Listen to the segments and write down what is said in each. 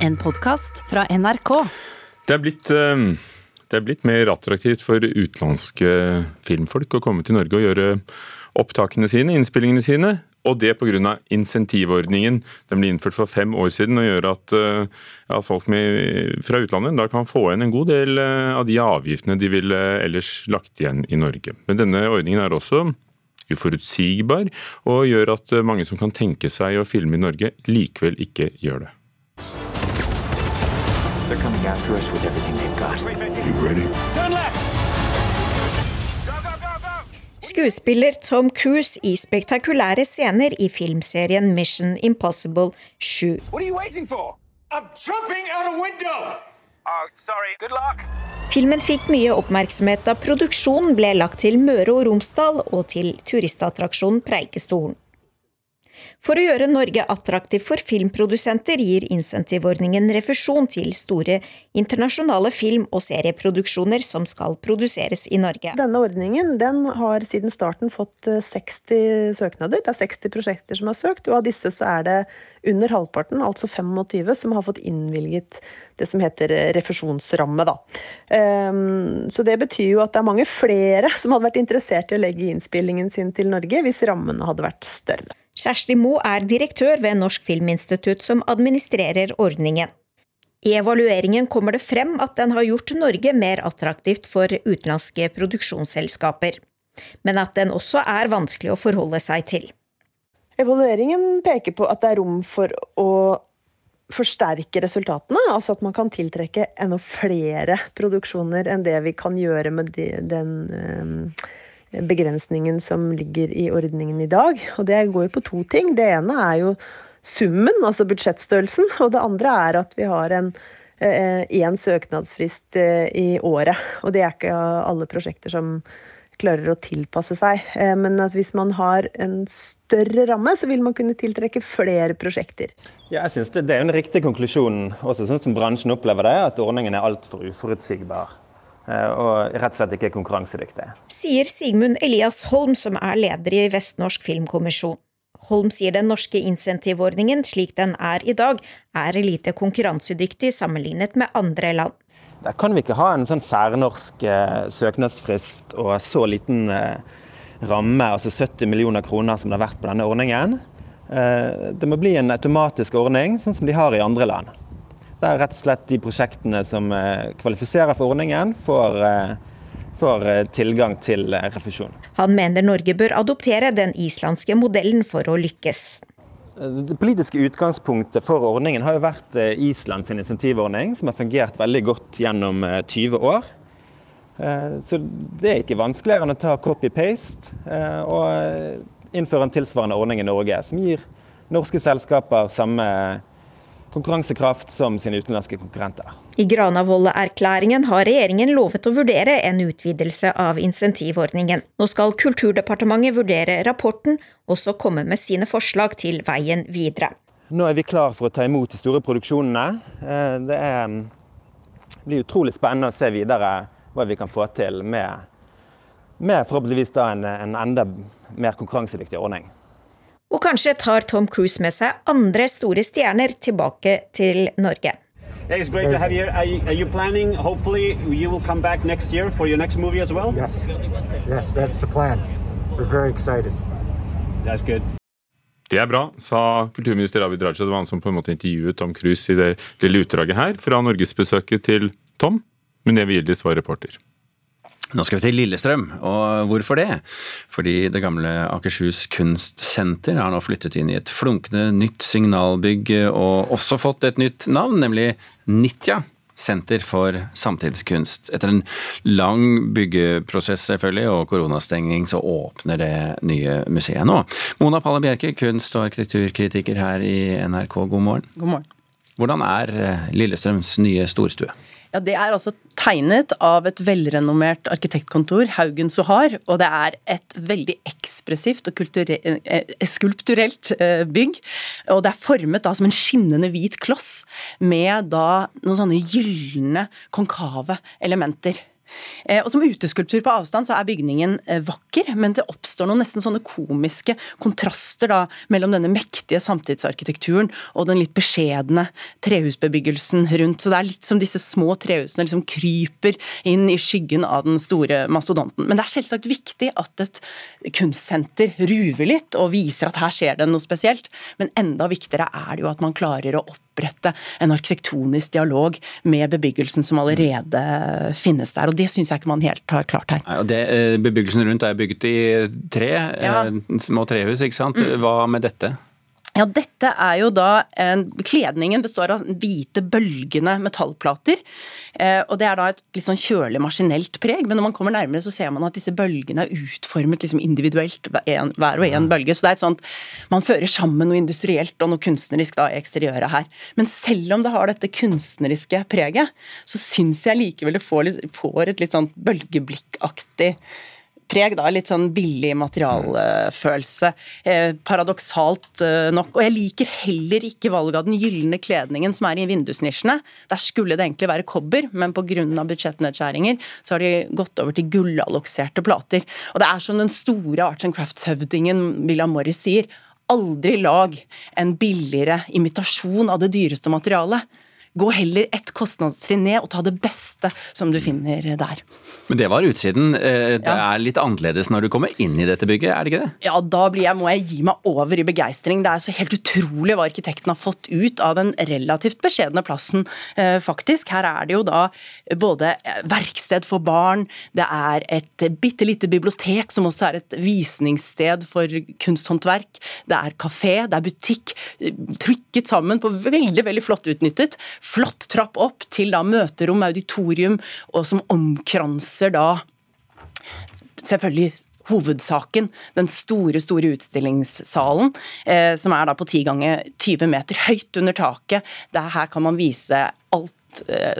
En podkast fra NRK. Det er, blitt, eh, det er blitt mer attraktivt for utenlandske filmfolk å komme til Norge og gjøre opptakene sine, innspillingene sine. Og det pga. insentivordningen. Den ble innført for fem år siden og gjør at eh, ja, folk med, fra utlandet da kan få igjen en god del eh, av de avgiftene de ville ellers lagt igjen i Norge. Men denne ordningen er også uforutsigbar og gjør at mange som kan tenke seg å filme i Norge, likevel ikke gjør det. They're coming after us with everything they've got. You ready? Turn left! Skuespiller Tom Cruise i spektakulære scener i filmserien Mission Impossible 7. What are you waiting for? I'm jumping out a window! Oh, sorry. Good luck. Filmen fikk mye oppmerksomhet da produksjonen ble lagt til Møre og Romsdal og til turistattraksjonen Preikestolen. For å gjøre Norge attraktiv for filmprodusenter gir insentivordningen refusjon til store internasjonale film- og serieproduksjoner som skal produseres i Norge. Denne ordningen den har siden starten fått eh, 60 søknader. Det er 60 prosjekter som har søkt, og av disse så er det under halvparten, altså 25, som har fått innvilget det som heter eh, refusjonsramme. Da. Ehm, Så det betyr jo at det er mange flere som hadde vært interessert i å legge innspillingen sin til Norge hvis rammene hadde vært større. Kjersti Moe er direktør ved Norsk Filminstitutt som administrerer ordningen. I evalueringen kommer det frem at den har gjort Norge mer attraktivt for utenlandske produksjonsselskaper, men at den også er vanskelig å forholde seg til. Evalueringen peker på at det er rom for å forsterke resultatene, altså at man kan tiltrekke enda flere produksjoner enn det vi kan gjøre med de, den eh, begrensningen som ligger i ordningen i dag. Og det går på to ting. Det ene er jo summen, altså budsjettstørrelsen, og det andre er at vi har en én søknadsfrist eh, i året. Og det er ikke alle prosjekter som klarer å tilpasse seg. Eh, Men at hvis man har en større ramme, så vil man kunne tiltrekke flere prosjekter. Ja, jeg synes det, det er en riktig konklusjon, også sånn som bransjen opplever det, at ordningen er altfor uforutsigbar. Eh, Og rett og slett ikke konkurransedyktig. Sier Sigmund Elias Holm, som er leder i Vestnorsk Filmkommisjon. Holm sier den norske insentivordningen slik den er i dag, er lite konkurransedyktig sammenlignet med andre land. Der kan vi ikke ha en sånn særnorsk eh, søknadsfrist og så liten eh, ramme, altså 70 millioner kroner som det har vært på denne ordningen. Eh, det må bli en automatisk ordning, sånn som de har i andre land. Der rett og slett de prosjektene som eh, kvalifiserer for ordningen, får, eh, får eh, tilgang til refusjon. Han mener Norge bør adoptere den islandske modellen for å lykkes. Det politiske utgangspunktet for ordningen har jo vært Islands Island sin insentivordning, som har fungert veldig godt gjennom eh, 20 år. Så det er ikke vanskeligere enn å ta copy-paste og innføre en tilsvarende ordning i Norge, som gir norske selskaper samme konkurransekraft som sine utenlandske konkurrenter. I Granavolden-erklæringen har regjeringen lovet å vurdere en utvidelse av insentivordningen. Nå skal Kulturdepartementet vurdere rapporten, og så komme med sine forslag til veien videre. Nå er vi klar for å ta imot de store produksjonene. Eh, Det er, det blir utrolig spennende å se videre hva vi kan få til med, med forhåpentligvis en, en enda mer konkurransedyktig ordning. Og kanskje tar Tom Cruise med seg andre store stjerner tilbake til Norge. Yeah, it's great to have you. Are you, are you planning? Hopefully, you will come back next year for your next movie as well. Yes. Yes, that's the plan. We're very excited. That's good. Det er bra, sa kulturminister Abid Raja. Det var han som på en måte intervjuet Tom Cruise i det lille utdraget her fra norgesbesøket til Tom. Men Neve Gildis var reporter. Nå skal vi til Lillestrøm, og hvorfor det? Fordi det gamle Akershus kunstsenter har nå flyttet inn i et flunkende nytt signalbygg og også fått et nytt navn, nemlig Nitja. Senter for samtidskunst. Etter en lang byggeprosess selvfølgelig, og koronastengning, så åpner det nye museet nå. Mona Palle Bjerke, kunst- og arkitekturkritiker her i NRK, god morgen. God morgen. Hvordan er eh, Lillestrøms nye storstue? Ja, Det er altså tegnet av et velrenommert arkitektkontor, Haugen Sohar. Og det er et veldig ekspressivt og eh, skulpturelt eh, bygg. Og det er formet da som en skinnende hvit kloss med da noen sånne gylne, konkave elementer. Eh, og Som uteskulptur på avstand så er bygningen eh, vakker, men det oppstår noen nesten sånne komiske kontraster da mellom denne mektige samtidsarkitekturen og den litt beskjedne trehusbebyggelsen rundt. Så det er litt som disse små trehusene liksom kryper inn i skyggen av den store mastodonten. Men det er selvsagt viktig at et kunstsenter ruver litt og viser at her skjer det noe spesielt. Men enda viktigere er det jo at man klarer å opprette en arkitektonisk dialog med bebyggelsen som allerede finnes der. og Det syns jeg ikke man helt har klart her. Ja, det, eh, bebyggelsen rundt er bygget i tre, ja. Eh, små trehus, ikke sant. Mm. Hva med dette? Ja, dette er jo da en, Kledningen består av hvite, bølgende metallplater. Eh, og Det er da et litt sånn kjølig, maskinelt preg, men når man kommer nærmere, så ser man at disse bølgene er utformet liksom individuelt, en, hver og en bølge. Så det er et sånt Man fører sammen noe industrielt og noe kunstnerisk da i eksteriøret her. Men selv om det har dette kunstneriske preget, så syns jeg likevel det får, litt, får et litt sånn bølgeblikkaktig preg, da, litt sånn billig materialfølelse. Eh, paradoksalt eh, nok. Og jeg liker heller ikke valget av den gylne kledningen som er i vindusnisjene. Der skulle det egentlig være kobber, men pga. budsjettnedskjæringer så har de gått over til gullallokserte plater. Og det er som den store arts and crafts-høvdingen William Morris sier. Aldri lag en billigere imitasjon av det dyreste materialet. Gå heller ett kostnadstrinn ned og ta det beste som du finner der. Men det var utsiden. Eh, det ja. er litt annerledes når du kommer inn i dette bygget, er det ikke det? Ja, da jeg, må jeg gi meg over i begeistring. Det er så helt utrolig hva arkitekten har fått ut av den relativt beskjedne plassen, eh, faktisk. Her er det jo da både verksted for barn, det er et bitte lite bibliotek som også er et visningssted for kunsthåndverk, det er kafé, det er butikk, trykket sammen på veldig, veldig flott utnyttet flott trapp opp til da møterom, auditorium, og som omkranser da selvfølgelig hovedsaken, den store store utstillingssalen, eh, som er da på 10 ganger 20 meter høyt under taket. Der her kan man vise alt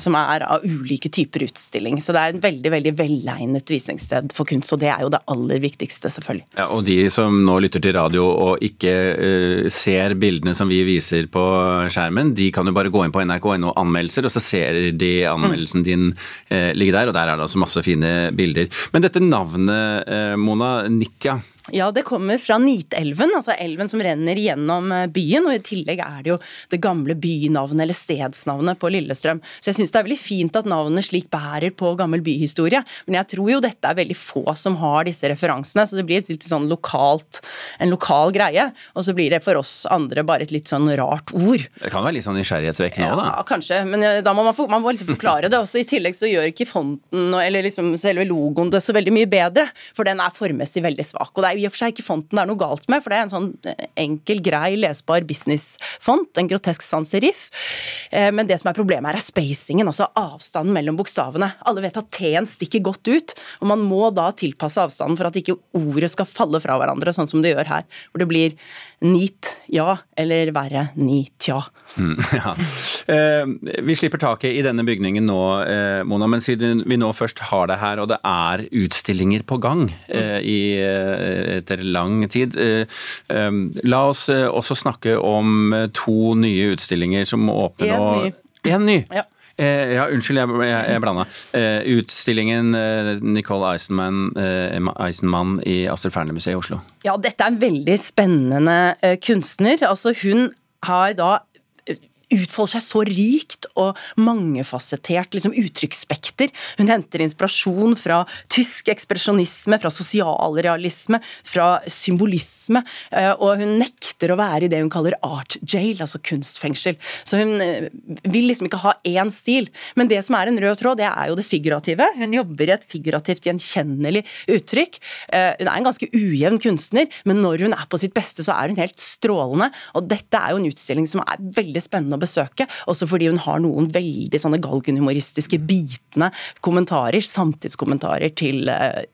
som er av ulike typer utstilling. Så det er en veldig veldig velegnet visningssted for kunst, og det er jo det aller viktigste, selvfølgelig. Ja, og de som nå lytter til radio og ikke uh, ser bildene som vi viser på skjermen, de kan jo bare gå inn på nrk.no anmeldelser, og så ser de anmeldelsen mm. din uh, ligge der, og der er det altså masse fine bilder. Men dette navnet, uh, Mona, Nitya, ja, det kommer fra Nitelven, altså elven som renner gjennom eh, byen. Og i tillegg er det jo det gamle bynavnet eller stedsnavnet på Lillestrøm. Så jeg syns det er veldig fint at navnet slik bærer på gammel byhistorie. Men jeg tror jo dette er veldig få som har disse referansene, så det blir et litt sånn lokalt, en lokal greie. Og så blir det for oss andre bare et litt sånn rart ord. Det kan være litt sånn nysgjerrighetsvekkende òg, da? Ja, kanskje. Men eh, da må man, for, man må liksom forklare det. Også I tillegg så gjør ikke fonten eller liksom selve logoen det så veldig mye bedre, for den er formmessig veldig svak. og det er i og for seg ikke fonten det er noe galt med, for det er en sånn eh, enkel, grei, lesbar businessfont. En grotesk sans serif. Eh, men det som er problemet her, er spacingen, altså avstanden mellom bokstavene. Alle vet at T-en stikker godt ut, og man må da tilpasse avstanden for at ikke ordet skal falle fra hverandre, sånn som det gjør her. Hvor det blir nit ja, eller verre nit tja. Mm, ja. Eh, vi slipper taket i denne bygningen nå, Mona, men siden vi nå først har det her, og det er utstillinger på gang i, etter lang tid. Eh, eh, la oss også snakke om to nye utstillinger som åpner nå. En ny. Ny. Ja. Eh, ja, unnskyld, jeg, jeg, jeg blanda. Eh, utstillingen eh, Nicole Eisenman, Eisenman i Astrid Fearnley-museet i Oslo. Ja, dette er en veldig spennende kunstner. Altså, hun har da utfolder seg så rikt og mangefasettert liksom, uttrykksspekter. Hun henter inspirasjon fra tysk ekspresjonisme, fra sosialrealisme, fra symbolisme, eh, og hun nekter å være i det hun kaller art jail, altså kunstfengsel. Så hun eh, vil liksom ikke ha én stil. Men det som er en rød tråd, det er jo det figurative. Hun jobber i et figurativt gjenkjennelig uttrykk. Eh, hun er en ganske ujevn kunstner, men når hun er på sitt beste, så er hun helt strålende. Og dette er jo en utstilling som er veldig spennende å besøke, også fordi hun har noen veldig sånne galgenhumoristiske, bitende kommentarer, samtidskommentarer til eh,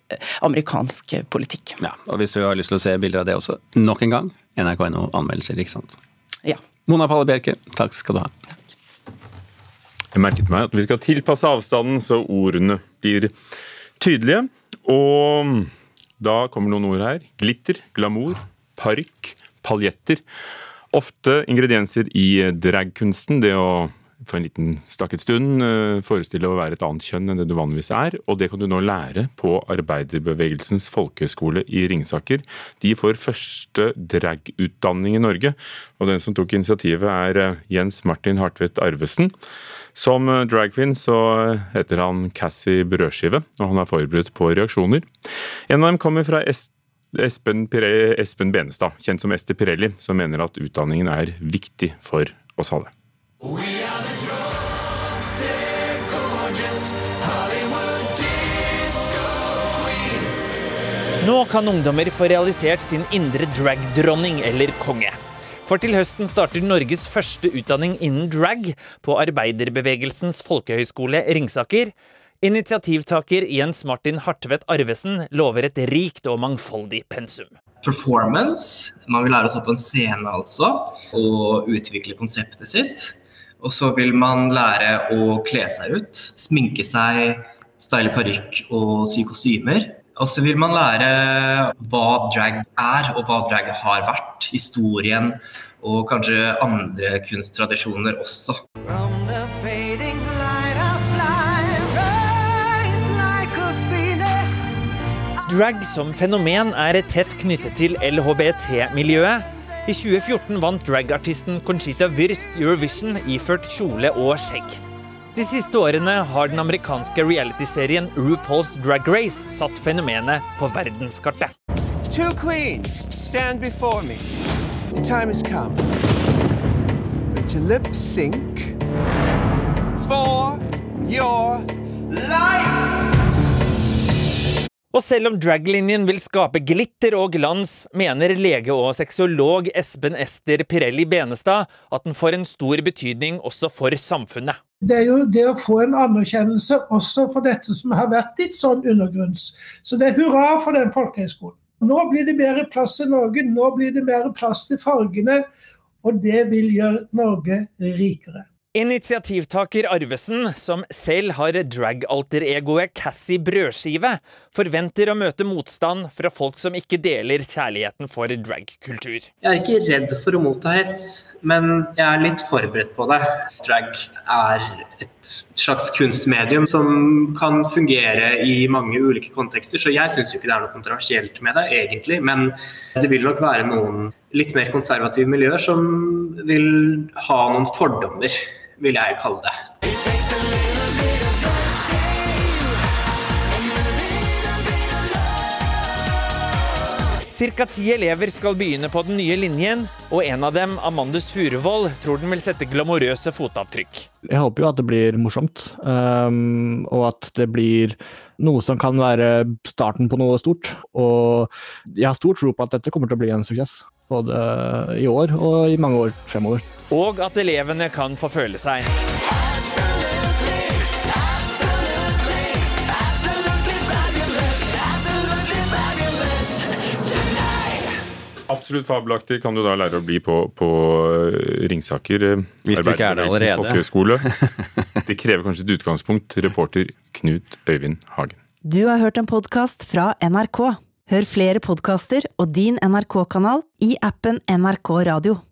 amerikansk politikk. Ja, og Hvis du har lyst til å se bilder av det også, nok en gang, nrk.no anmeldelser, ikke sant? Ja. Mona Palle Bjerke, takk skal du ha. Takk. Jeg merket meg at vi skal tilpasse avstanden så ordene blir tydelige. Og da kommer noen ord her. Glitter, glamour, parykk, paljetter ofte ingredienser i dragkunsten. Det å for en liten stakket stund eh, forestille å være et annet kjønn enn det du vanligvis er, og det kan du nå lære på Arbeiderbevegelsens folkehøgskole i Ringsaker. De får første dragutdanning i Norge, og den som tok initiativet er eh, Jens Martin Hartvedt Arvesen. Som dragqueen så heter han Cassie Brødskive, og han er forberedt på reaksjoner. En av dem kommer fra Est Espen, Espen Benestad, kjent som Ester Pirelli, som mener at utdanningen er viktig for oss alle. Nå kan ungdommer få realisert sin indre drag-dronning eller konge. For til høsten starter Norges første utdanning innen drag på Arbeiderbevegelsens folkehøgskole Ringsaker. Initiativtaker Jens Martin Hartvedt Arvesen lover et rikt og mangfoldig pensum. Performance. Man vil lære å stå på en scene, altså, og utvikle konseptet sitt. Og så vil man lære å kle seg ut, sminke seg, style parykk og sy kostymer. Og så vil man lære hva drag er, og hva drag har vært. Historien og kanskje andre kunsttradisjoner også. Drag som fenomen er tett knyttet til LHBT-miljøet. I 2014 vant dragartisten Conchita Wyrst Eurovision iført kjole og skjegg. De siste årene har den amerikanske realityserien RuPaul's Drag Race satt fenomenet på verdenskartet. Two queens stand before me. The time has come to lip sync for your life. Og selv om draglinjen vil skape glitter og glans, mener lege og sexolog Espen Ester Pirelli Benestad at den får en stor betydning også for samfunnet. Det er jo det å få en anerkjennelse også for dette som har vært litt sånn undergrunns. Så det er hurra for den folkehøyskolen. Nå blir det mer plass til Norge, nå blir det mer plass til fargene, og det vil gjøre Norge rikere. Initiativtaker Arvesen, som selv har drag-alter-egoet Cassie Brødskive, forventer å møte motstand fra folk som ikke deler kjærligheten for dragkultur. Jeg er ikke redd for å motta hets, men jeg er litt forberedt på det. Drag er et slags kunstmedium som kan fungere i mange ulike kontekster, så jeg syns ikke det er noe kontroversielt med det, egentlig. Men det vil nok være noen litt mer konservative miljøer som vil ha noen fordommer vil jeg kalle det. Cirka ti elever skal begynne på den nye linjen, og en av dem, Amandus Furuvoll, tror den vil sette glamorøse fotavtrykk. Jeg håper jo at det blir morsomt, um, og at det blir noe som kan være starten på noe stort. Og jeg har stor tro på at dette kommer til å bli en suksess, både i år og i mange år fremover. Og at elevene kan få føle seg. Absolutt fabelaktig kan du da lære å bli på, på eh, Ringsaker eh, Hvis du ikke er det allerede. Det krever kanskje et utgangspunkt. Reporter Knut Øyvind Hagen. Du har hørt en podkast fra NRK. Hør flere podkaster og din NRK-kanal i appen NRK Radio.